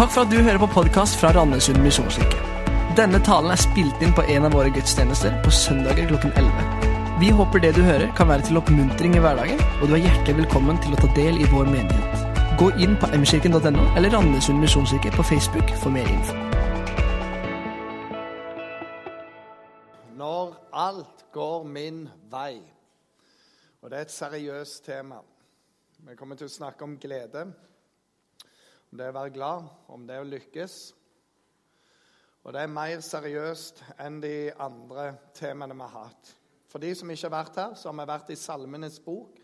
Takk for at du hører på podkast fra Randesund misjonskirke. Denne talen er spilt inn på en av våre gudstjenester på søndager klokken 11. Vi håper det du hører, kan være til oppmuntring i hverdagen, og du er hjertelig velkommen til å ta del i vår menighet. Gå inn på mkirken.no eller Randesund misjonskirke på Facebook for mer info. Når alt går min vei. Og det er et seriøst tema. Vi kommer til å snakke om glede, om det å være glad, om det å lykkes. Og det er mer seriøst enn de andre temaene vi har hatt. For de som ikke har vært her, så har vi vært i Salmenes bok.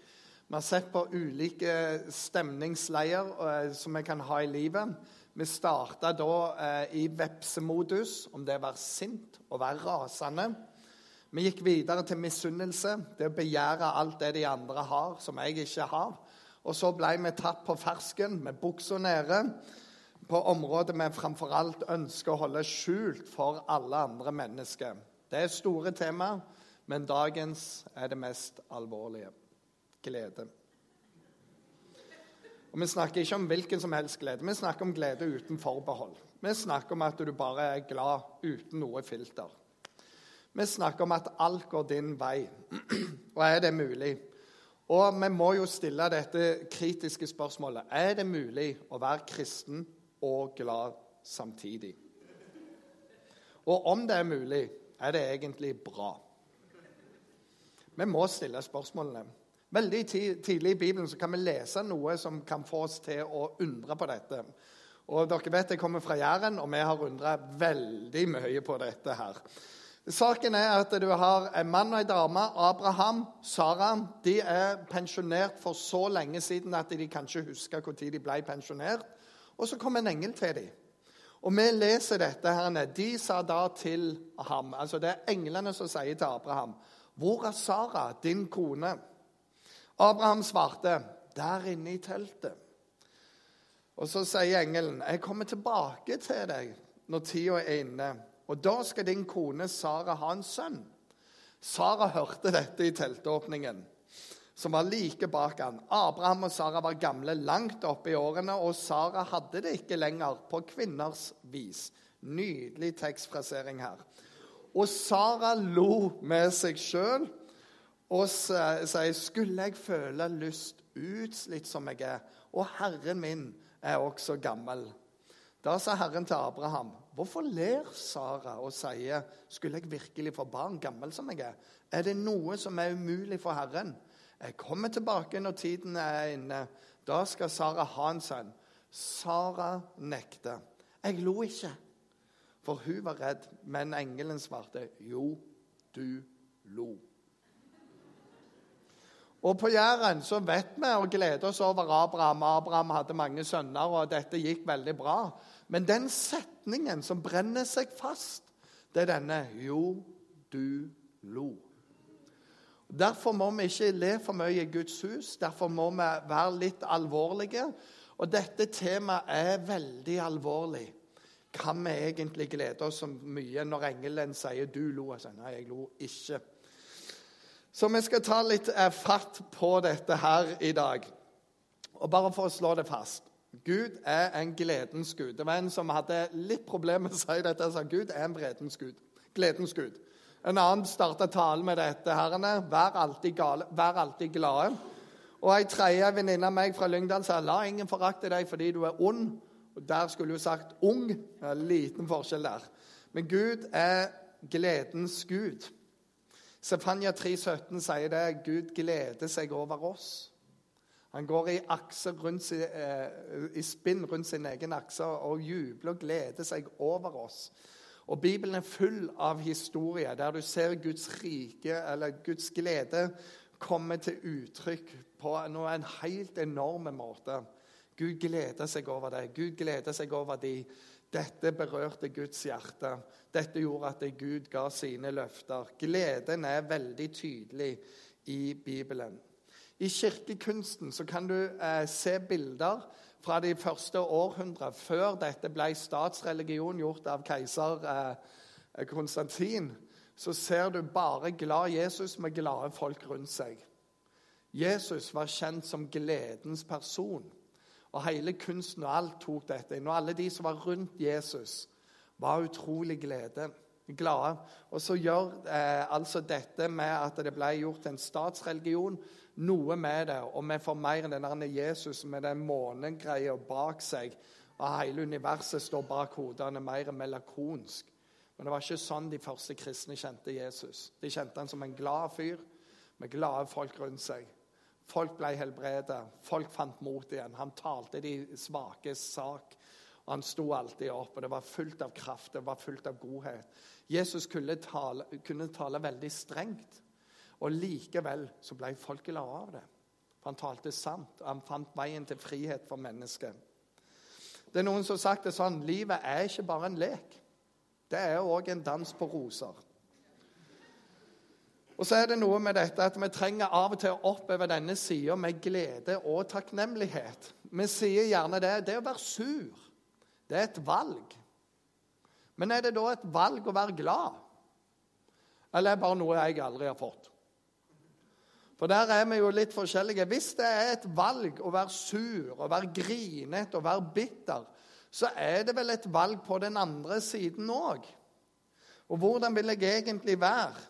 Vi har sett på ulike stemningsleier eh, som vi kan ha i livet. Vi starta da eh, i vepsemodus, om det å være sint og være rasende. Vi gikk videre til misunnelse, det å begjære alt det de andre har, som jeg ikke har. Og så ble vi tatt på fersken med buksa nede på området vi framfor alt ønsker å holde skjult for alle andre mennesker. Det er store tema, men dagens er det mest alvorlige glede. Og Vi snakker ikke om hvilken som helst glede, vi snakker om glede uten forbehold. Vi snakker om at du bare er glad uten noe filter. Vi snakker om at alt går din vei. Og er det mulig? Og vi må jo stille dette kritiske spørsmålet. Er det mulig å være kristen og glad samtidig? Og om det er mulig, er det egentlig bra? Vi må stille spørsmålene. Veldig tidlig i Bibelen kan vi lese noe som kan få oss til å undre på dette. Og dere vet Jeg kommer fra Jæren, og vi har undra veldig mye på dette. her. Saken er at du har en mann og en dame, Abraham, Sara. De er pensjonert for så lenge siden at de kan ikke huske når de ble pensjonert. Og så kom en engel til dem. Og vi leser dette her. De sa da til ham Altså det er englene som sier til Abraham. Hvor er Sara, din kone? Abraham svarte, der inne i teltet. Og så sier engelen, jeg kommer tilbake til deg når tida er inne. Og da skal din kone Sara ha en sønn. Sara hørte dette i teltåpningen, som var like bak han. Abraham og Sara var gamle langt oppe i årene, og Sara hadde det ikke lenger på kvinners vis. Nydelig tekstfrasering her. Og Sara lo med seg sjøl og sier, 'Skulle jeg føle lyst utslitt som jeg er, og Herren min er også gammel.' Da sa Herren til Abraham, 'Hvorfor ler Sara og sier:" 'Skulle jeg virkelig få barn, gammel som jeg er?' 'Er det noe som er umulig for Herren?' 'Jeg kommer tilbake når tiden er inne. Da skal Sara ha en sønn.' Sara nekter. Jeg lo ikke, for hun var redd, men engelen svarte, 'Jo, du lo'. Og På Jæren så vet vi og gleder oss over Abraham. Abraham hadde mange sønner, og dette gikk veldig bra. Men den setningen som brenner seg fast, det er denne Jo, du lo. Derfor må vi ikke le for mye i Guds hus. Derfor må vi være litt alvorlige. Og dette temaet er veldig alvorlig. Kan vi egentlig glede oss så mye når engelen sier 'du lo'? Jeg sier, Nei, jeg lo ikke. Så vi skal ta litt fatt på dette her i dag. Og bare for å slå det fast Gud er en gledens gud. Det var en som hadde litt problemer med å si dette. sa Gud er en vredens gud. Gledens gud. En annen starta talen med dette. herrene, Vær alltid, gale, vær alltid glade. Og ei tredje venninne av meg fra Lyngdal sa la ingen forakte deg fordi du er ond. Og Der skulle hun sagt ung. Det er en liten forskjell der. Men Gud er gledens gud. Sefanya 3,17 sier det. Gud gleder seg over oss. Han går i, rundt, eh, i spinn rundt sin egen akse og jubler og gleder seg over oss. Og Bibelen er full av historier der du ser Guds rike, eller Guds glede, komme til uttrykk på en helt enorm måte. Gud gleder seg over det. Gud gleder seg over de. Dette berørte Guds hjerte. Dette gjorde at Gud ga sine løfter. Gleden er veldig tydelig i Bibelen. I kirkekunsten så kan du eh, se bilder fra de første århundrene før dette ble statsreligion gjort av keiser eh, Konstantin. Så ser du bare glad Jesus med glade folk rundt seg. Jesus var kjent som gledens person. Og hele kunsten og alt tok dette inn. Og alle de som var rundt Jesus, var utrolig glede, glade. Og så gjør eh, altså dette med at det ble gjort en statsreligion, noe med det. Og vi får mer enn denne Jesus med den månegreia bak seg. Og hele universet står bak hodet. Han er mer melakonsk. Men det var ikke sånn de første kristne kjente Jesus. De kjente han som en glad fyr med glade folk rundt seg. Folk ble helbredet. Folk fant mot igjen. Han talte de svakes sak. Og han sto alltid opp, og det var fullt av kraft det var fullt av godhet. Jesus kunne tale, kunne tale veldig strengt, og likevel så ble folk glade av det. For han talte sant, og han fant veien til frihet for mennesket. Det er noen som har sagt det sånn livet er ikke bare en lek. Det er òg en dans på roser. Og så er det noe med dette at vi trenger av og til å oppleve denne sida med glede og takknemlighet. Vi sier gjerne det. Det å være sur, det er et valg. Men er det da et valg å være glad? Eller er det bare noe jeg aldri har fått? For der er vi jo litt forskjellige. Hvis det er et valg å være sur, å være grinete, å være bitter, så er det vel et valg på den andre siden òg. Og hvordan vil jeg egentlig være?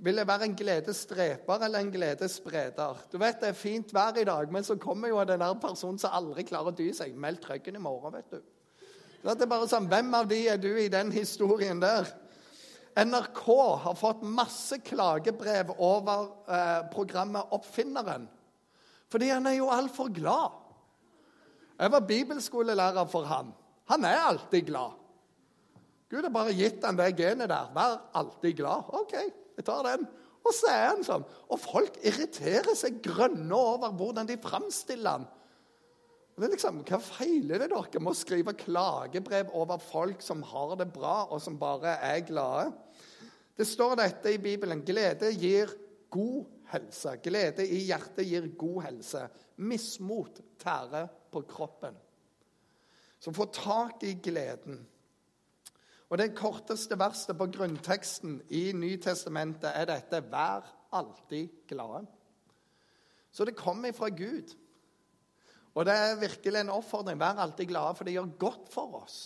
Vil jeg være en gledesdreper eller en gledesspreder? Du vet, Det er fint vær i dag, men så kommer jo den der personen som aldri klarer å dy seg. Meld trøggen i morgen, vet du. Det er bare sånn, Hvem av de er du i den historien der? NRK har fått masse klagebrev over eh, programmet Oppfinneren. Fordi han er jo altfor glad. Jeg var bibelskolelærer for han. Han er alltid glad. Gud har bare gitt han det genet der. Vær alltid glad. OK, jeg tar den. Og så er han sånn. Og folk irriterer seg grønne over hvordan de framstiller han. Det er liksom, Hva feiler det dere med å skrive klagebrev over folk som har det bra, og som bare er glade? Det står dette i Bibelen. Glede gir god helse. Glede i hjertet gir god helse. Mismot tærer på kroppen. Så få tak i gleden. Og Det korteste verset på grunnteksten i Nytestamentet er dette Vær alltid glade. Så det kommer fra Gud. Og det er virkelig en oppfordring. Vær alltid glade, for det gjør godt for oss.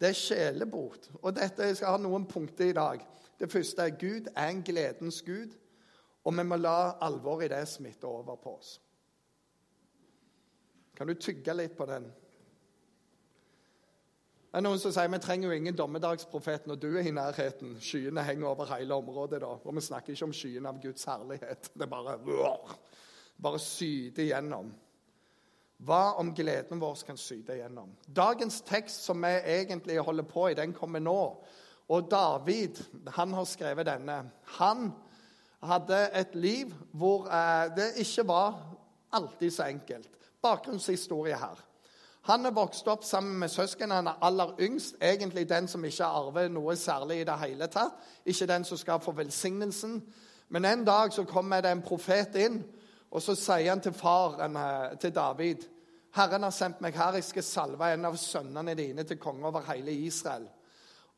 Det er sjelebot. Og dette, Jeg skal ha noen punkter i dag. Det første er Gud er en gledens gud, og vi må la alvoret i det smitte over på oss. Kan du tygge litt på den? Det er Noen som sier vi trenger jo ingen dommedagsprofet når du er i nærheten. Skyene henger over hele området da. Og vi snakker ikke om skyene av Guds herlighet. Det er bare bare syder igjennom. Hva om gleden vår kan syde igjennom? Dagens tekst som vi egentlig holder på i, den kommer nå. Og David han har skrevet denne. Han hadde et liv hvor eh, det ikke var alltid så enkelt. Bakgrunnshistorie her. Han er vokst opp sammen med er aller yngst. Egentlig den som ikke arver noe særlig i det hele tatt. Ikke den som skal få velsignelsen. Men en dag så kommer det en profet inn, og så sier han til faren eh, til David Herren har sendt meg her, jeg skal salve en av sønnene dine til konge over hele Israel.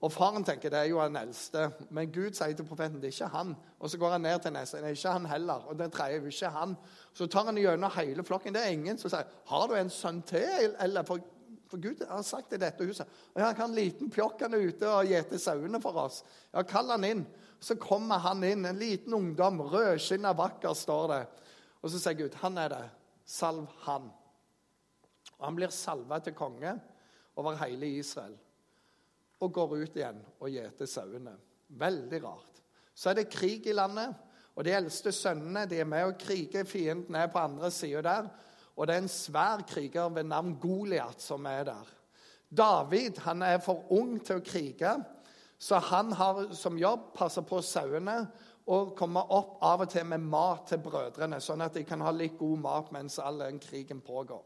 Og Faren tenker det er jo han eldste, men Gud sier til profeten det er ikke han. Og Så går han ned til neste. Det er ikke han heller. Og den tredje er ikke han. Så tar han gjennom hele flokken. Det er ingen som sier 'Har du en sønn til?' Eller for, for Gud har sagt i dette huset kan en liten pjokk han ute og gjeter sauene for oss. Ja, Kall han inn. Så kommer han inn, en liten ungdom, rødskinna vakker, står det. Og så sier Gud, 'Han er det. Salv han.' Og Han blir salva til konge over hele Israel og går ut igjen og gjeter sauene. Veldig rart. Så er det krig i landet, og de eldste sønnene de er med og kriger. Fienden er på andre sida der. Og det er en svær kriger ved navn Goliat som er der. David han er for ung til å krige, så han har som jobb passer på sauene og komme opp av og til med mat til brødrene, sånn at de kan ha litt god mat mens all den krigen pågår.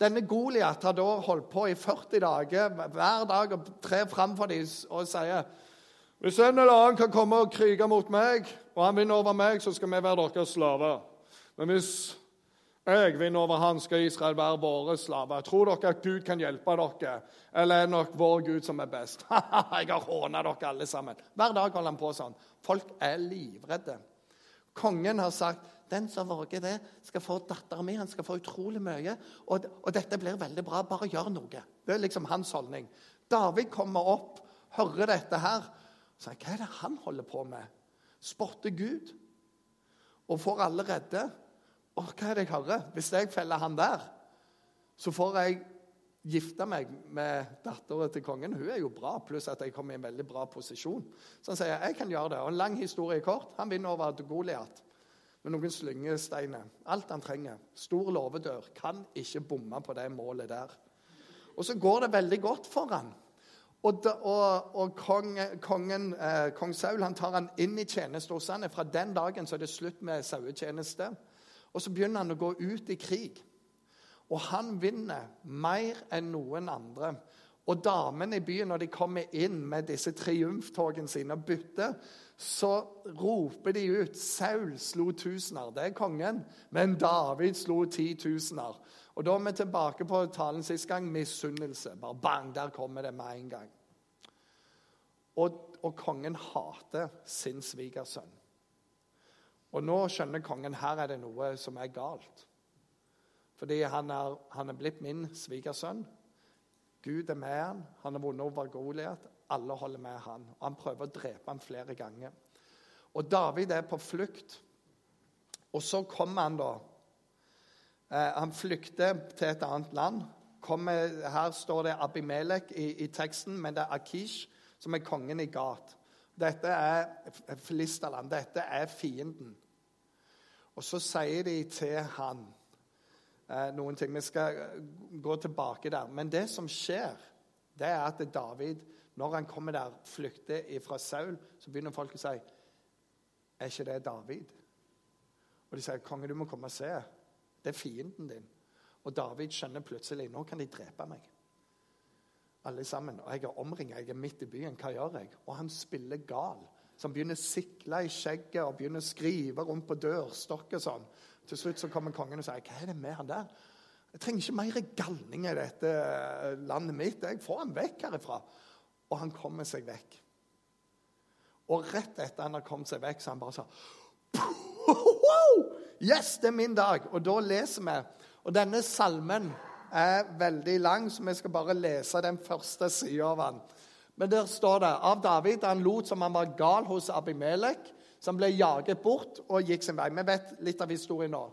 Denne Goliat har da holdt på i 40 dager hver dag og trer fram for dem og sier hvis en eller annen kan komme og krige mot meg, og han vinner over meg, så skal vi være deres slaver. Men hvis jeg vinner over han, skal Israel være våre slaver. Tror dere at Gud kan hjelpe dere, eller er det nok vår Gud som er best? jeg har håna dere alle sammen. Hver dag holder han på sånn. Folk er livredde. Kongen har sagt Den som våger det, skal få datteren min. Han skal få utrolig mye. Og, og, dette blir veldig bra. Bare gjør noe. Det er liksom hans holdning. David kommer opp, hører dette her. Så sier, Hva er det han holder på med? Spotter Gud? Og får alle redde? Og hva er det jeg hører? Hvis jeg feller han der, så får jeg gifte meg med dattera til kongen. Hun er jo bra, pluss at jeg kommer i en veldig bra posisjon. Så han sier jeg kan gjøre det. Og en lang historie kort. Han vinner over Goliat med noen slyngesteiner. Alt han trenger. Stor låvedør. Kan ikke bomme på det målet der. Og så går det veldig godt for han. Og, da, og, og kong, kongen, eh, kong Saul han tar han inn i tjeneste hos han. Fra den dagen så er det slutt med sauetjeneste. Og så begynner han å gå ut i krig. Og han vinner mer enn noen andre. Og damene i byen, når de kommer inn med disse triumftogene sine og bytter, så roper de ut 'Saul slo tusener'. Det er kongen. Men David slo titusener. Og da er vi tilbake på talen sist gang misunnelse. Bare bang, der kommer det med en gang. Og, og kongen hater sin svigersønn. Og nå skjønner kongen her er det noe som er galt. Fordi han er, han er blitt min svigersønn. Gud er med han. Han har vunnet over Goliat. Alle holder med han. Og han prøver å drepe han flere ganger. Og David er på flukt. Og så kommer han, da. Eh, han flykter til et annet land. Kommer, her står det Abimelek i, i, teksten, men det er Akish som er kongen i Gat. Dette er Filisterland. Dette er fienden. Og så sier de til han eh, noen ting. Vi skal eh, gå tilbake der. Men det som skjer, det er at David, når han kommer der, flykter fra Saul, så begynner folk å si Er ikke det David? Og de sier, 'Konge, du må komme og se. Det er fienden din.' Og David skjønner plutselig nå kan de drepe meg. Alle sammen. Og jeg er omringa, jeg er midt i byen. Hva gjør jeg? Og han spiller gal. Han begynner å sikle i skjegget og begynner å skrive rundt på dørstokk og sånn. Til slutt så kommer kongen og sier, 'Hva er det med han der?' 'Jeg trenger ikke mer galning i dette eh, landet mitt. Jeg får han vekk herifra.' Og han kommer seg vekk. Og rett etter han har kommet seg vekk, så han bare sa Yes, det er min dag! Og da leser vi. Og denne salmen er veldig lang, så vi skal bare lese den første sida av den. Men der står det av David han lot som han var gal hos Abimelek som ble jaget bort og gikk sin vei. Vi vet litt av historien nå.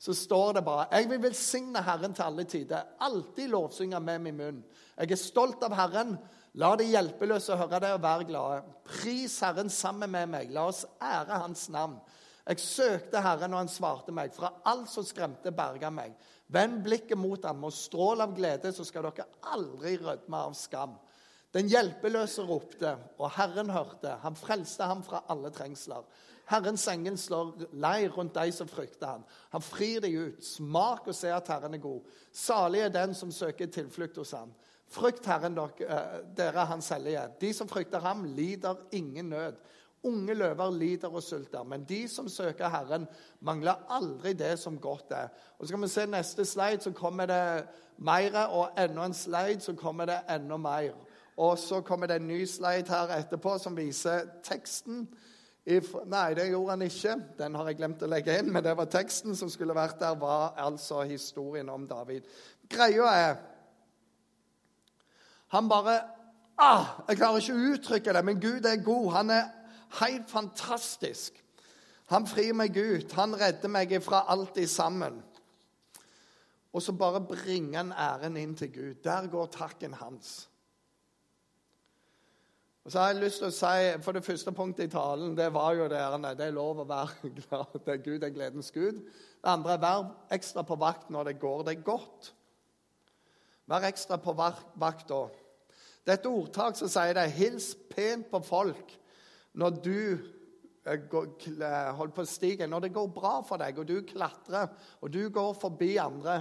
Så står det bare Jeg vil velsigne Herren til alle tider. Alltid lovsynge med min munn. Jeg er stolt av Herren. La de hjelpeløse høre det og være glade. Pris Herren sammen med meg. La oss ære Hans navn. Jeg søkte Herren, og han svarte meg. Fra alt som skremte, berga meg. Vend blikket mot ham og strål av glede, så skal dere aldri rødme av skam. Den hjelpeløse ropte, og Herren hørte. Han frelste ham fra alle trengsler. Herrens engel slår leir rundt de som frykter ham. Han frir dem ut. Smak og se at Herren er god. Salig er den som søker tilflukt hos ham. Frykt Herren, eh, dere hans hellige. De som frykter ham, lider ingen nød. Unge løver lider og sulter, men de som søker Herren, mangler aldri det som godt er. Og Så kan vi se neste slide, så kommer det mer, og enda en slide, så kommer det enda mer. Og så kommer det en ny slide her etterpå som viser teksten. Nei, det gjorde han ikke. Den har jeg glemt å legge inn. Men det var teksten som skulle vært der, var altså historien om David. Greia er Han bare ah, Jeg klarer ikke å uttrykke det, men Gud er god. Han er helt fantastisk. Han frir meg ut. Han redder meg fra alt i sammen. Og så bare bringer han æren inn til Gud. Der går takken hans. Så har jeg lyst til å si, for Det første punktet i talen det var jo det, det er lov å være glad. Det er Gud er gledens Gud. Det andre er vær ekstra på vakt når det går deg godt. Vær ekstra på vakt da. Det er et ordtak som sier det. Hils pent på folk når du eh, holder på stigen. Når det går bra for deg, og du klatrer, og du går forbi andre.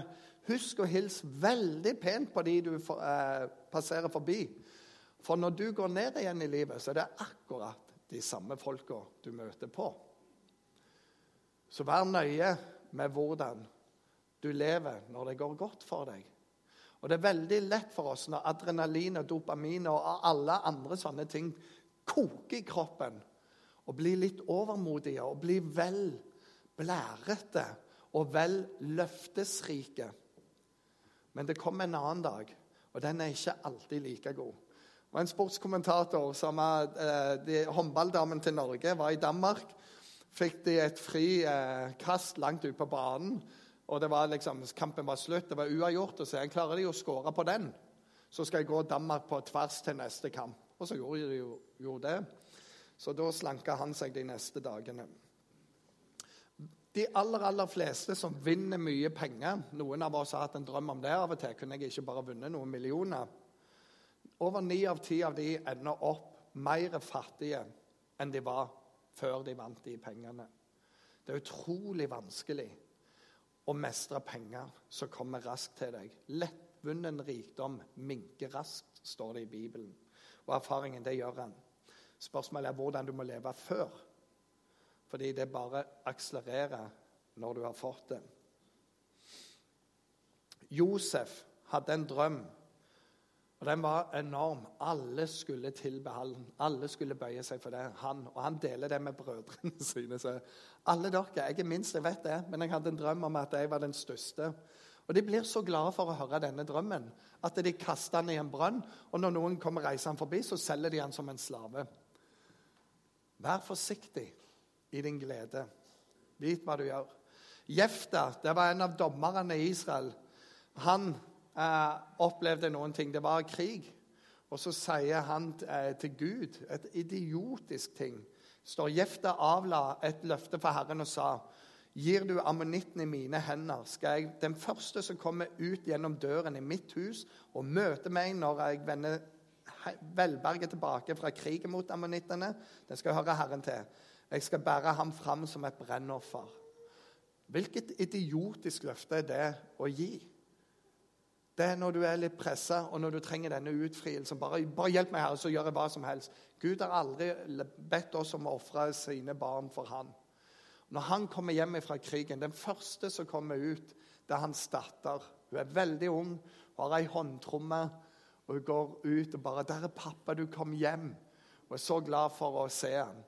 Husk å hilse veldig pent på de du eh, passerer forbi. For når du går ned igjen i livet, så er det akkurat de samme folka du møter på. Så vær nøye med hvordan du lever når det går godt for deg. Og Det er veldig lett for oss når adrenalin og dopamin og alle andre sånne ting koker i kroppen, å bli litt overmodige og bli vel blærete og vel løftesrike. Men det kommer en annen dag, og den er ikke alltid like god. Og En sportskommentator som eh, håndballdamen til Norge, var i Danmark. Fikk de et fri eh, kast langt ut på banen. og det var liksom, Kampen var slutt, det var uavgjort. Og så jeg klarer de å skåre på den, så skal jeg gå Danmark på tvers til neste kamp. Og så gjorde de jo, gjorde det. Så da slanka han seg de neste dagene. De aller aller fleste som vinner mye penger Noen av oss har hatt en drøm om det av og til. Kunne jeg ikke bare vunnet noen millioner? Over ni av ti av de ender opp mer fattige enn de var før de vant de pengene. Det er utrolig vanskelig å mestre penger som kommer raskt til deg. Lettvunnen rikdom minker raskt, står det i Bibelen. Og erfaringen, det gjør han. Spørsmålet er hvordan du må leve før. Fordi det bare akselererer når du har fått det. Josef hadde en drøm, og den var enorm. Alle skulle tilbe han. Alle skulle bøye seg for det. Han, og han deler det med brødrene sine. Så alle dere, Jeg er minst, jeg vet det, men jeg hadde en drøm om at jeg var den største. Og De blir så glade for å høre denne drømmen at de kaster den i en brønn. Og når noen kommer reisende forbi, så selger de han som en slave. Vær forsiktig i din glede. Vit hva du gjør. Jefta det var en av dommerne i Israel. Han eh, opplevde noen ting. Det var krig. Og så sier han eh, til Gud et idiotisk ting. står Jefta avla et løfte for Herren og sa Gir du ammonitten i mine hender, skal jeg den første som kommer ut gjennom døren i mitt hus og møter meg når jeg vender velberget tilbake fra krigen mot ammonittene, den skal høre Herren til. Jeg skal bære ham fram som et brennoffer. Hvilket idiotisk løfte er det å gi? Det er når du er litt pressa, og når du trenger denne utfrielsen. Bare, bare hjelp meg, her, så gjør jeg hva som helst. Gud har aldri bedt oss om å ofre sine barn for han. Når han kommer hjem fra krigen, den første som kommer ut, det er hans datter. Hun er veldig ung, hun har ei håndtromme, og hun går ut og bare 'Der er pappa, du kom hjem.' Og er så glad for å se ham.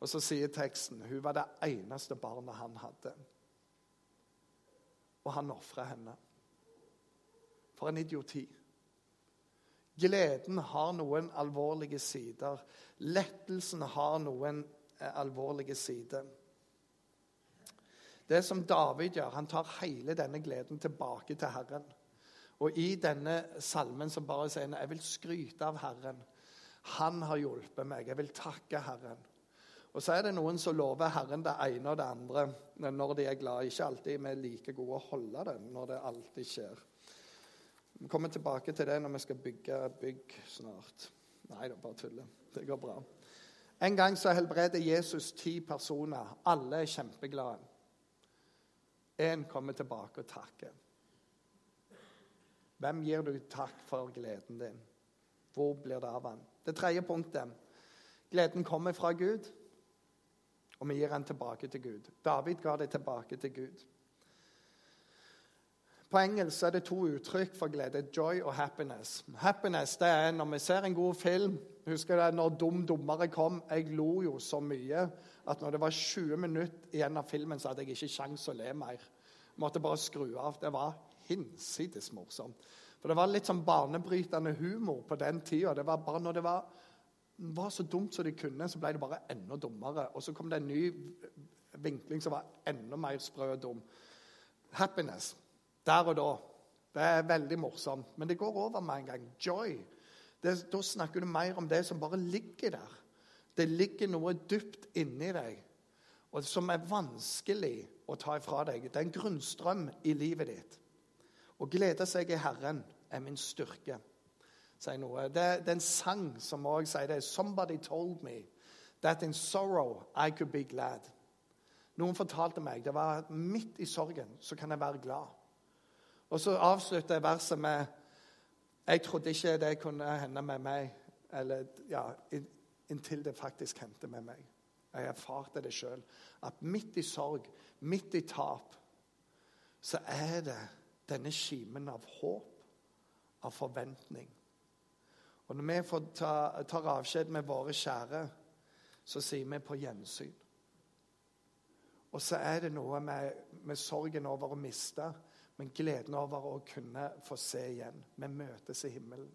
Og så sier teksten hun var det eneste barnet han hadde. Og han ofrer henne. For en idioti. Gleden har noen alvorlige sider. Lettelsen har noen eh, alvorlige sider. Det som David gjør, han tar hele denne gleden tilbake til Herren. Og i denne salmen som bare sier jeg vil skryte av Herren. Han har hjulpet meg. Jeg vil takke Herren. Og så er det noen som lover Herren det ene og det andre når de er glade. Ikke alltid vi er like gode å holde det når det alltid skjer. Vi kommer tilbake til det når vi skal bygge bygg snart. Nei da, bare tuller. Det går bra. En gang så helbreder Jesus ti personer. Alle er kjempeglade. Én kommer tilbake og takker. Hvem gir du takk for gleden din? Hvor blir det av han? Det tredje punktet. Gleden kommer fra Gud og vi gir den tilbake til Gud. David ga det tilbake til Gud. På engelsk er det to uttrykk for glede. Joy og happiness. Happiness det er når vi ser en god film. Husker du, når Dum dummere kom? Jeg lo jo så mye at når det var 20 minutter igjen av filmen, så hadde jeg ikke sjans å le mer. Jeg måtte bare skru av. Det var hinsides morsomt. For det var litt sånn banebrytende humor på den tida. Det var bare når det var var så dumt som de kunne, så ble det bare enda dummere. Og så kom det en ny vinkling som var enda mer sprø og dum. Happiness. Der og da. Det er veldig morsomt. Men det går over med en gang. Joy. Det, da snakker du mer om det som bare ligger der. Det ligger noe dypt inni deg og som er vanskelig å ta ifra deg. Det er en grunnstrøm i livet ditt. Å glede seg i Herren er min styrke sier noe. Det, det, er en sang som også sier det. 'Somebody told me that in sorrow I could be glad'. Noen fortalte meg det var midt i sorgen så kan jeg være glad. Og så avslutter jeg verset med 'Jeg trodde ikke det kunne hende med meg', eller ja, inntil det faktisk hendte med meg. Jeg erfarte det sjøl. At midt i sorg, midt i tap, så er det denne kimen av håp, av forventning. Og når vi får ta, tar avskjed med våre kjære, så sier vi på gjensyn. Og så er det noe med, med sorgen over å miste, men gleden over å kunne få se igjen. Vi møtes i himmelen.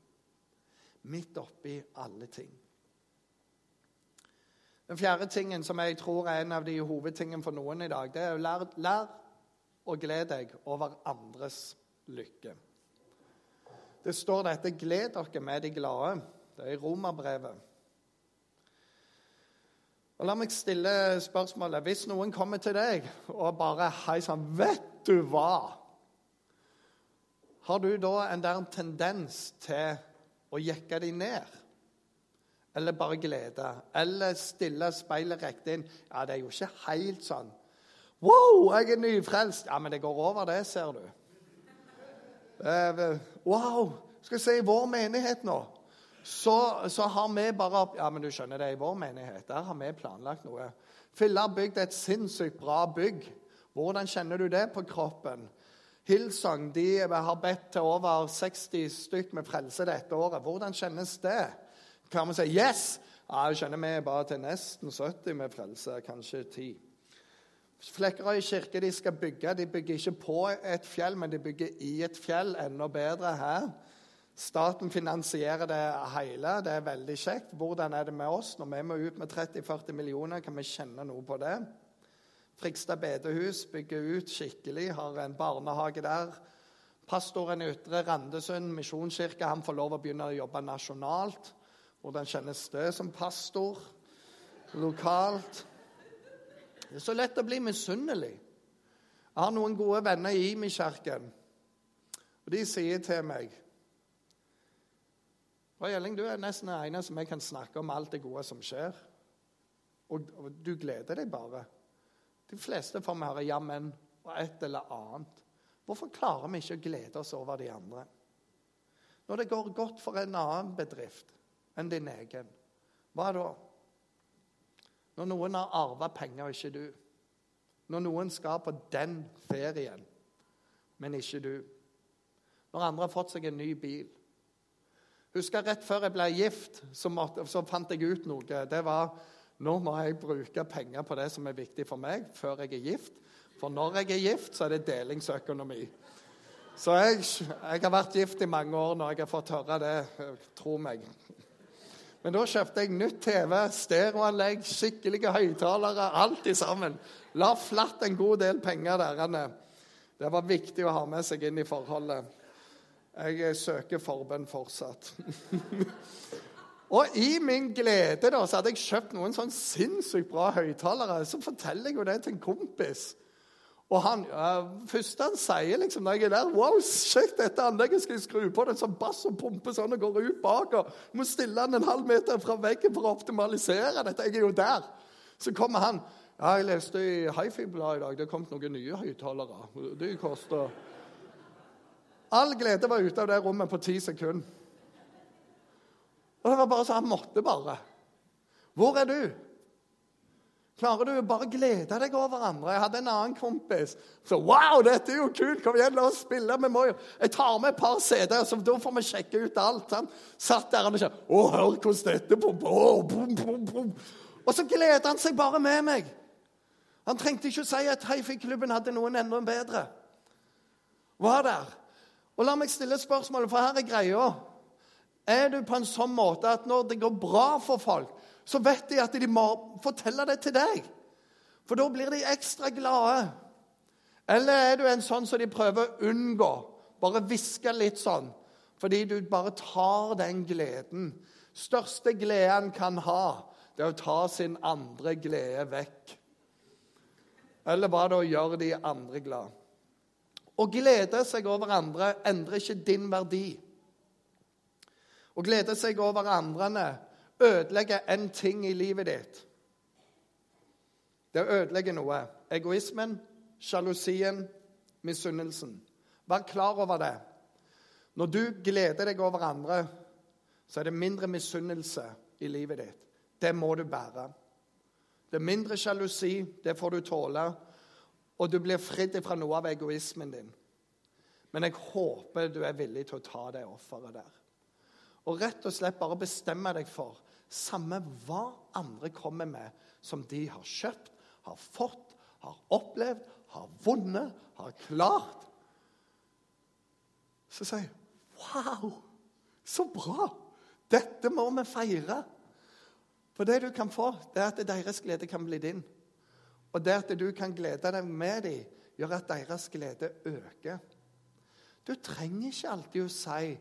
Midt oppi alle ting. Den fjerde tingen som jeg tror er en av de hovedtingene for noen i dag, det er å lære, lær å glede deg over andres lykke. Det står dette 'Gled dere med de glade'. Det er i Romerbrevet. Og La meg stille spørsmålet. Hvis noen kommer til deg og bare Hei sann, vet du hva? Har du da en der tendens til å jekke dem ned? Eller bare glede? Eller stille speilet riktig inn? Ja, det er jo ikke helt sånn. Wow, jeg er nyfrelst. Ja, men det går over, det, ser du. Wow! Skal vi se i vår menighet nå så, så, har vi bare Ja, men du skjønner det, i vår menighet der har vi planlagt noe. Fille har bygd et sinnssykt bra bygg. Hvordan kjenner du det på kroppen? Hillsong de har bedt til over 60 stykk med frelse dette året. Hvordan kjennes det? Kan vi si 'yes'? Ja, jeg kjenner vi bare til nesten 70 med frelse, kanskje 10. Flekkerøy kirke de skal bygge. De bygger ikke på et fjell, men de bygger i et fjell. Enda bedre her. Staten finansierer det hele. Det er veldig kjekt. Hvordan er det med oss? Når vi må ut med 30-40 millioner, kan vi kjenne noe på det? Frikstad bedehus bygger ut skikkelig, har en barnehage der. Pastoren i Ytre Randesund misjonskirke han får lov å begynne å jobbe nasjonalt. Hvordan kjennes det som pastor lokalt? Det er så lett å bli misunnelig. Jeg har noen gode venner i Imi-kirken, og de sier til meg og Gjelling, du er nesten den eneste som jeg kan snakke om alt det gode som skjer. Og, og du gleder deg bare. De fleste får vi høre 'jammen' og et eller annet. Hvorfor klarer vi ikke å glede oss over de andre? Når det går godt for en annen bedrift enn din egen, hva da? Når noen har arva penger, og ikke du. Når noen skal på den ferien, men ikke du. Når andre har fått seg en ny bil. Husker rett før jeg ble gift, så, måtte, så, fant jeg ut noe. Det var nå må jeg bruke penger på det som er viktig for meg, før jeg er gift. For når jeg er gift, så er det delingsøkonomi. Så jeg, jeg har vært gift i mange år når jeg har fått høre det. Tro meg. Men da kjøpte jeg nytt TV, stereoanlegg, skikkelige høyttalere. Alt i sammen. La flatt en god del penger der. Det var viktig å ha med seg inn i forholdet. Jeg søker forbønn fortsatt. og i min glede da, så hadde jeg kjøpt noen sånn sinnssykt bra høyttalere. Så forteller jeg jo det til en kompis. Og han, ja, første han sier liksom, når jeg er der Wow, sjekk dette anlegget! Skal jeg skru på det sånn bass og pumpe sånn og går ut bak? og Må stille den en halv meter fra veggen for å optimalisere dette. Jeg er jo der. Så kommer han. Ja, jeg leste i Hifi-bladet i dag. Det er kommet noen nye høyttalere. De koster All glede var ute av det rommet på ti sekunder. Og det var bare så Han måtte bare. Hvor er du? Klarer du bare glede deg over andre? Jeg hadde en annen kompis. Så wow, dette er jo kult! Kom igjen, la oss spille. Vi må. Jeg tar med et par CD-er, så da får vi sjekke ut alt. Han satt der og sa Å, hør hvordan dette pumper. Og så gleder han seg bare med meg. Han trengte ikke å si at Hifi-klubben hadde noen enda bedre. Var der. Og La meg stille spørsmålet, for her er greia. Er du på en sånn måte at når det går bra for folk, så vet de at de må fortelle det til deg? For da blir de ekstra glade. Eller er du en sånn som de prøver å unngå? Bare hviske litt sånn, fordi du bare tar den gleden. Største gleden kan ha, det er å ta sin andre glede vekk. Eller hva det å gjøre de andre glad. Å glede seg over andre endrer ikke din verdi. Å glede seg over andre ødelegger en ting i livet ditt. Det ødelegger noe. Egoismen, sjalusien, misunnelsen. Vær klar over det. Når du gleder deg over andre, så er det mindre misunnelse i livet ditt. Det må du bære. Det er mindre sjalusi, det får du tåle og du blir fridd fra noe av egoismen din. Men jeg håper du er villig til å ta det offeret der. Og rett og slett bare bestemme deg for samme hva andre kommer med, som de har kjøpt, har fått, har opplevd, har vunnet, har klart. Så sier jeg Wow, så bra! Dette må vi feire. For det du kan få, det er at deres glede kan bli din. Og det at du kan glede deg med dem, gjør at deres glede øker. Du trenger ikke alltid å si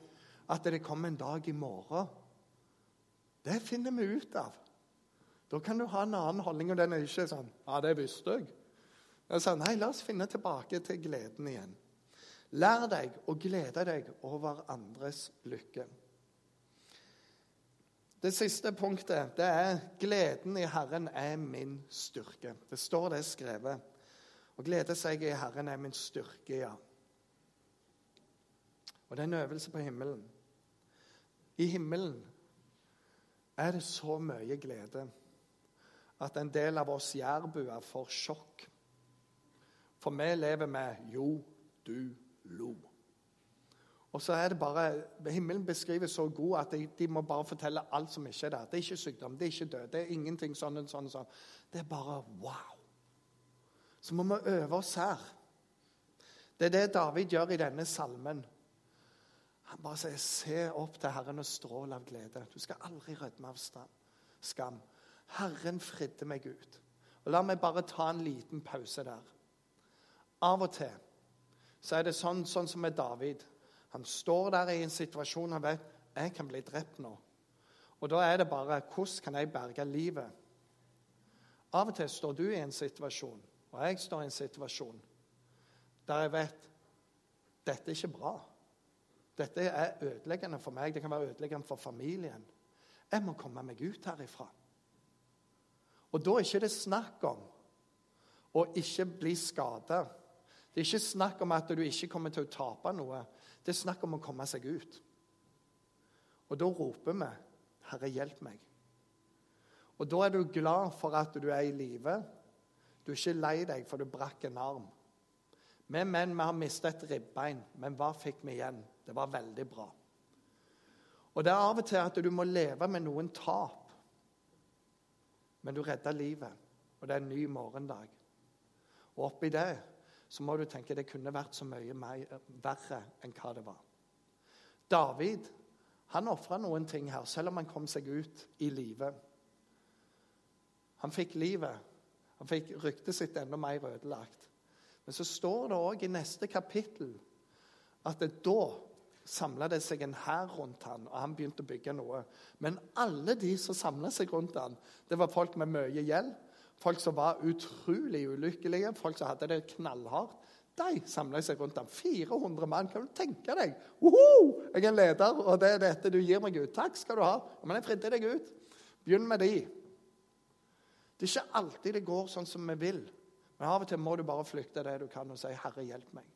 at det kommer en dag i morgen. Det finner vi ut av. Da kan du ha en annen holdning, og den er ikke sånn Ja, det visste jeg. jeg sa, Nei, la oss finne tilbake til gleden igjen. Lær deg å glede deg over andres lykke. Det siste punktet det er 'gleden i Herren er min styrke'. Det står det skrevet. Å glede seg i Herren er min styrke, ja. Og det er en øvelse på himmelen. I himmelen er det så mye glede at en del av oss jærbuer får sjokk. For vi lever med 'jo, du lo'. Og så er det bare, Himmelen beskrives så god at de, de, må bare fortelle alt som ikke er der. Det er ikke sykdom, det er ikke død, det er ingenting sånn og sånn. sånn. Det er bare wow. Så må vi øve oss her. Det er det David gjør i denne salmen. Han bare sier, 'Se opp til Herren og strål av glede.' Du skal aldri rødme av skam. Herren fridde meg ut. Og La meg bare ta en liten pause der. Av og til så er det sånn, sånn som med David. Han står der i en situasjon han vet jeg kan bli drept nå. Og Da er det bare hvordan kan jeg berge livet? Av og til står du i en situasjon, og jeg står i en situasjon, der jeg vet dette er ikke bra. Dette er ødeleggende for meg. Det kan være ødeleggende for familien. Jeg må komme meg ut herifra. Og da er ikke det snakk om å ikke bli skada. Det er ikke snakk om at du ikke kommer til å tape noe. Det er snakk om å komme seg ut. Og da roper vi, 'Herre, hjelp meg'. Og da er du glad for at du er i live. Du er ikke lei deg for du brakk en arm. Vi menn vi har mistet et ribbein, men hva fikk vi igjen? Det var veldig bra. Og det er av og til at du må leve med noen tap. Men du redder livet, og det er en ny morgendag. Og oppi det så må du tenke det kunne vært så mye mer, verre enn hva det var. David han ofra noen ting her, selv om han kom seg ut i live. Han fikk livet. Han fikk ryktet sitt enda mer ødelagt. Men så står det òg i neste kapittel at det da samla det seg en hær rundt han, og han begynte å bygge noe. Men alle de som samla seg rundt han, det var folk med mye gjeld, folk som var utrolig ulykkelige, folk som hadde det knallhardt. De samla seg rundt ham. 400 mann. Kan du tenke deg? Uhu! Jeg er en leder, og det er dette du gir meg ut. Takk skal du ha. Men jeg fridde deg ut. Begynn med de. Det er ikke alltid det går sånn som vi vil. Men av og til må du bare flykte det du kan, og si 'Herre, hjelp meg'.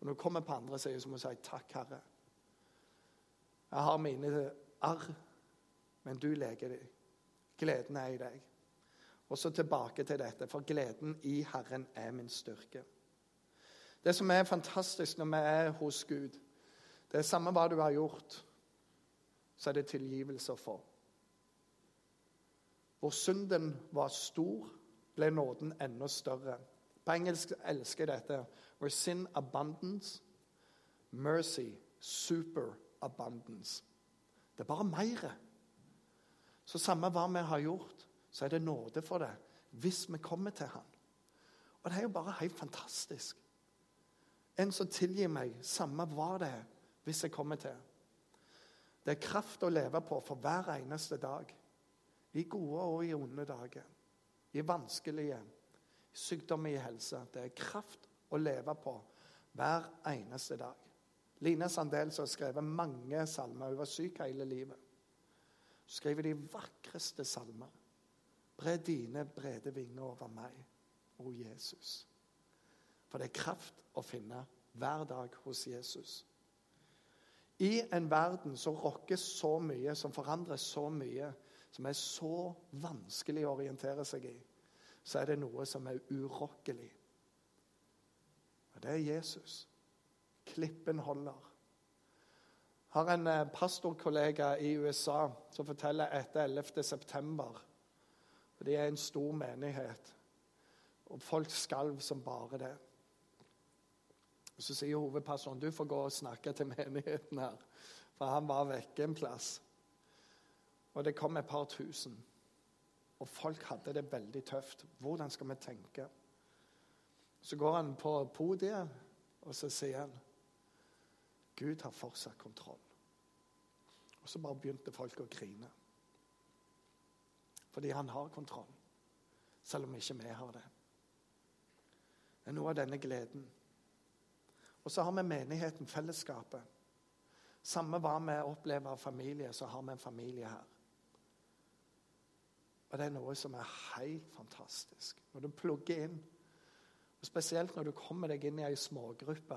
Og når du kommer på andre siden, så må du si 'Takk, Herre'. Jeg har mine arr, men du leker dem. Gleden er i deg. Og så tilbake til dette, for gleden i Herren er min styrke. Det som er fantastisk når vi er hos Gud, det er samme hva du har gjort, så er det tilgivelse få. Hvor synden var stor, ble nåden enda større. På engelsk elsker jeg dette. Where sin abundance, mercy super abundance. Det er bare mer. Så samme hva vi har gjort, så er det nåde for det hvis vi kommer til Han. Og det er jo bare helt fantastisk. En som tilgir meg, samme hva det er, hvis jeg kommer til. Det er kraft å leve på for hver eneste dag. I gode og i onde dager. I vanskelige. I sykdom i helse. Det er kraft å leve på hver eneste dag. Line Sandel som har skrevet mange salmer. Hun var syk hele livet. Hun skriver de vakreste salmer. Bre dine brede vinger over meg, o Jesus. For det er kraft å finne hver dag hos Jesus. I en verden som rokker så mye, som forandrer så mye, som er så vanskelig å orientere seg i, så er det noe som er urokkelig. Og det er Jesus. Klippen holder. Jeg Har en eh, pastorkollega i USA som forteller etter 11. september. Og det er en stor menighet. Og folk skalv som bare det. Så sier hovedpersonen du får gå og snakke til menigheten her. For han var vekke en plass. Og det kom et par tusen. Og folk hadde det veldig tøft. Hvordan skal vi tenke? Så går han på podiet, og så sier han Gud har fortsatt kontroll. Og så bare begynte folk å grine. Fordi han har kontroll, selv om ikke vi har det. Det er noe av denne gleden. Og så har vi menigheten, fellesskapet. Samme hva vi opplever av familie, så har vi en familie her. Og det er noe som er helt fantastisk. Når du plugger inn, og spesielt når du kommer deg inn i ei smågruppe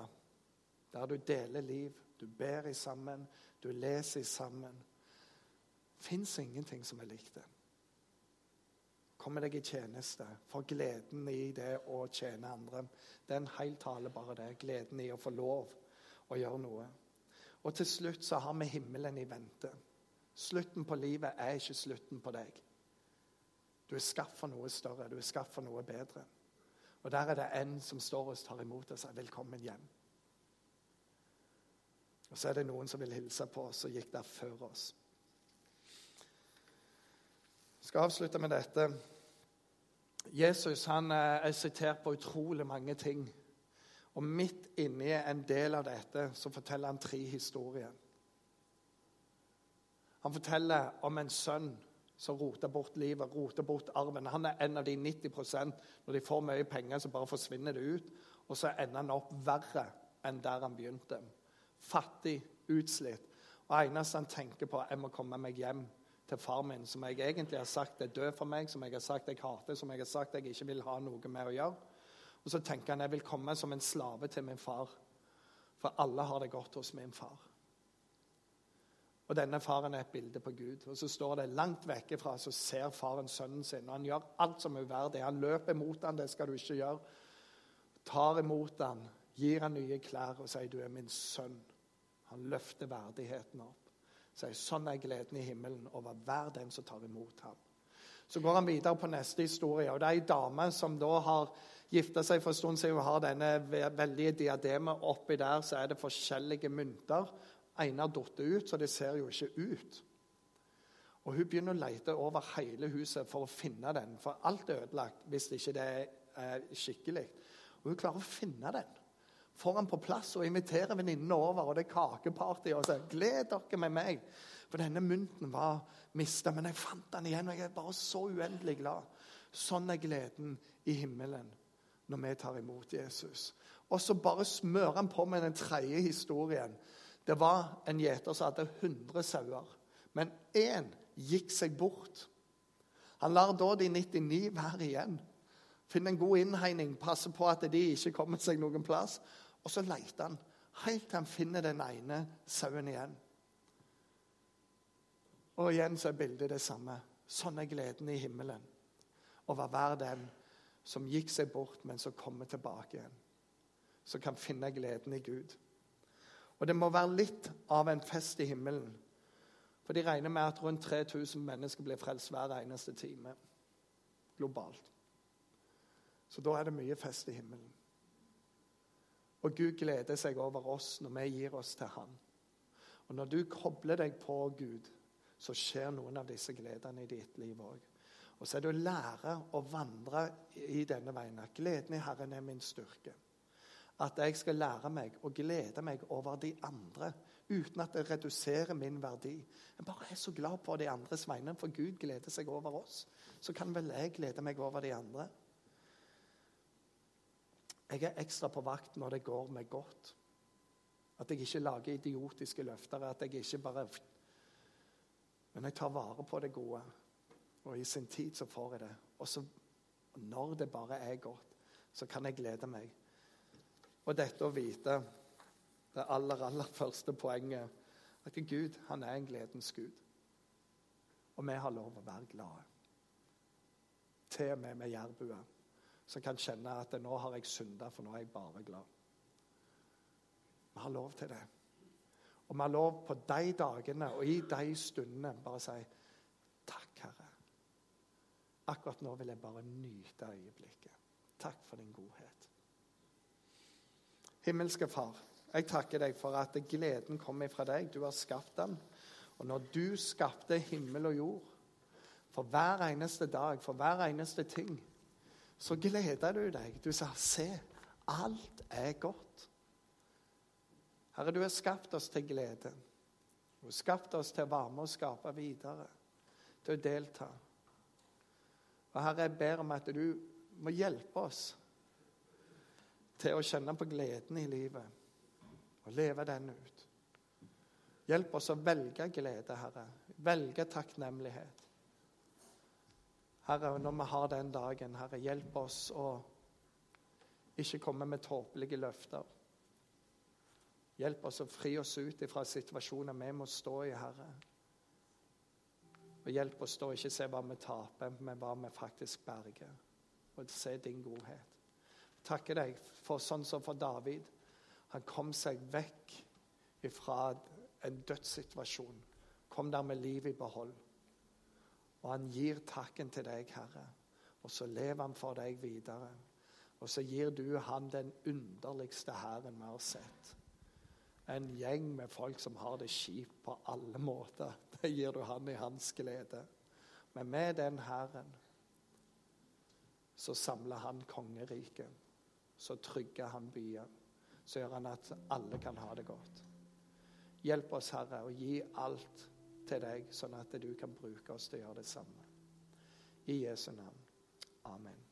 der du deler liv, du ber i sammen, du leser i sammen Fins ingenting som er likt det. Kommer deg i tjeneste, for gleden i det å tjene andre. Det er en hel tale, bare det. Gleden i å få lov å gjøre noe. Og til slutt så har vi himmelen i vente. Slutten på livet er ikke slutten på deg. Du er skapt for noe større, du er skapt for noe bedre. Og der er det en som står og tar imot og sier 'velkommen hjem'. Og så er det noen som vil hilse på oss og gikk der før oss. Jeg skal avslutte med dette. Jesus han eh, er sitert på utrolig mange ting. Og midt inni en del av dette så forteller han tre historier. Han forteller om en sønn som roter bort livet, roter bort arven. Han er en av de 90% Når de får mye penger, så bare forsvinner det ut. Og så ender han opp verre enn der han begynte. Fattig, utslitt. Og eneste han tenker på, er må komme meg hjem til far min, som jeg egentlig har sagt er død for meg, som jeg har sagt jeg hater, som jeg har sagt jeg ikke vil ha noe med å gjøre. Og så tenker han jeg vil komme som en slave til min far, for alle har det godt hos min far. Og denne faren er et bilde på Gud. Og så står det langt vekke fra, så ser faren sønnen sin. Og han gjør alt som er uverdig. Han løper mot han, det skal du ikke gjøre. Tar imot han, gir han nye klær og sier 'du er min sønn'. Han løfter verdigheten opp. Sier 'sånn er gleden i himmelen over hver den som tar imot ham'. Så går han videre på neste historie. og Det er ei dame som da har gifta seg for en stund siden. Hun har denne veldige diademet. Oppi der så er det forskjellige mynter ene har ut, så det ser jo ikke ut. Og Hun begynner å lete over hele huset for å finne den, for alt er ødelagt hvis ikke det er skikkelig. Og Hun klarer å finne den. Får han på plass og inviterer venninnene over, og det er kakeparty. og så 'Gled dere med meg.' For denne mynten var mista, men jeg fant den igjen, og jeg er bare så uendelig glad. Sånn er gleden i himmelen når vi tar imot Jesus. Og så bare smører han på med den tredje historien. Det var en gjeter som hadde 100 sauer, men én gikk seg bort. Han lar da de 99 være igjen. Finn en god innhegning, passe på at de ikke kommer seg noen plass. Og så leter han helt til han finner den ene sauen igjen. Og igjen så er bildet det samme. Sånn er gleden i himmelen over hver den som gikk seg bort, men som kommer tilbake igjen. Som kan finne gleden i Gud. Og det må være litt av en fest i himmelen. For de regner med at rundt 3000 mennesker blir frelst hver eneste time globalt. Så da er det mye fest i himmelen. Og Gud gleder seg over oss når vi gir oss til Han. Og når du kobler deg på Gud, så skjer noen av disse gledene i ditt liv òg. Og så er det å lære å vandre i denne veien. At gleden i Herren er min styrke at jeg skal lære meg å glede meg over de andre uten at det reduserer min verdi. Jeg bare er så glad på de andres vegne, for Gud gleder seg over oss. Så kan vel jeg glede meg over de andre. Jeg er ekstra på vakt når det går meg godt. At jeg ikke lager idiotiske løfter. At jeg ikke bare Men jeg tar vare på det gode. Og i sin tid så får jeg det. Og så, når det bare er godt, så kan jeg glede meg. Og dette å vite, det aller, aller første poenget, at Gud han er en gledens Gud. Og vi har lov å være glade. Til og med med jærbuer, som kan kjenne at nå har jeg synda, for nå er jeg bare glad. Vi har lov til det. Og vi har lov på de dagene og i de stundene bare å si takk, Herre. Akkurat nå vil jeg bare nyte øyeblikket. Takk for din godhet. Himmelske Far, jeg takker deg for at gleden kommer fra deg. Du har skapt den. Og når du skapte himmel og jord, for hver eneste dag, for hver eneste ting, så gleder du deg. Du sa 'se, alt er godt'. Herre, du har skapt oss til glede. Du har skapt oss til å være med og skape videre, til å delta. Og Herre, jeg ber om at du må hjelpe oss til å kjenne på gleden i livet og leve den ut. Hjelp oss å velge glede, Herre. Velge takknemlighet. Herre, når vi har den dagen, Herre, hjelp oss å ikke komme med tåpelige løfter. Hjelp oss å fri oss ut fra situasjoner vi må stå i, Herre. Og hjelp oss da ikke se hva vi taper, men hva vi faktisk berger. Og se din godhet. Takker deg for sånn som for David. Han kom seg vekk fra en dødssituasjon. Kom der med livet i behold. Og han gir takken til deg, Herre. Og så lever han for deg videre. Og så gir du han den underligste hæren vi har sett. En gjeng med folk som har det kjipt på alle måter. Det gir du han i hans glede. Men med den hæren så samler han kongeriket. Så trygger han byen. Så gjør han at alle kan ha det godt. Hjelp oss, Herre, og gi alt til deg, sånn at du kan bruke oss til å gjøre det samme. I Jesu navn. Amen.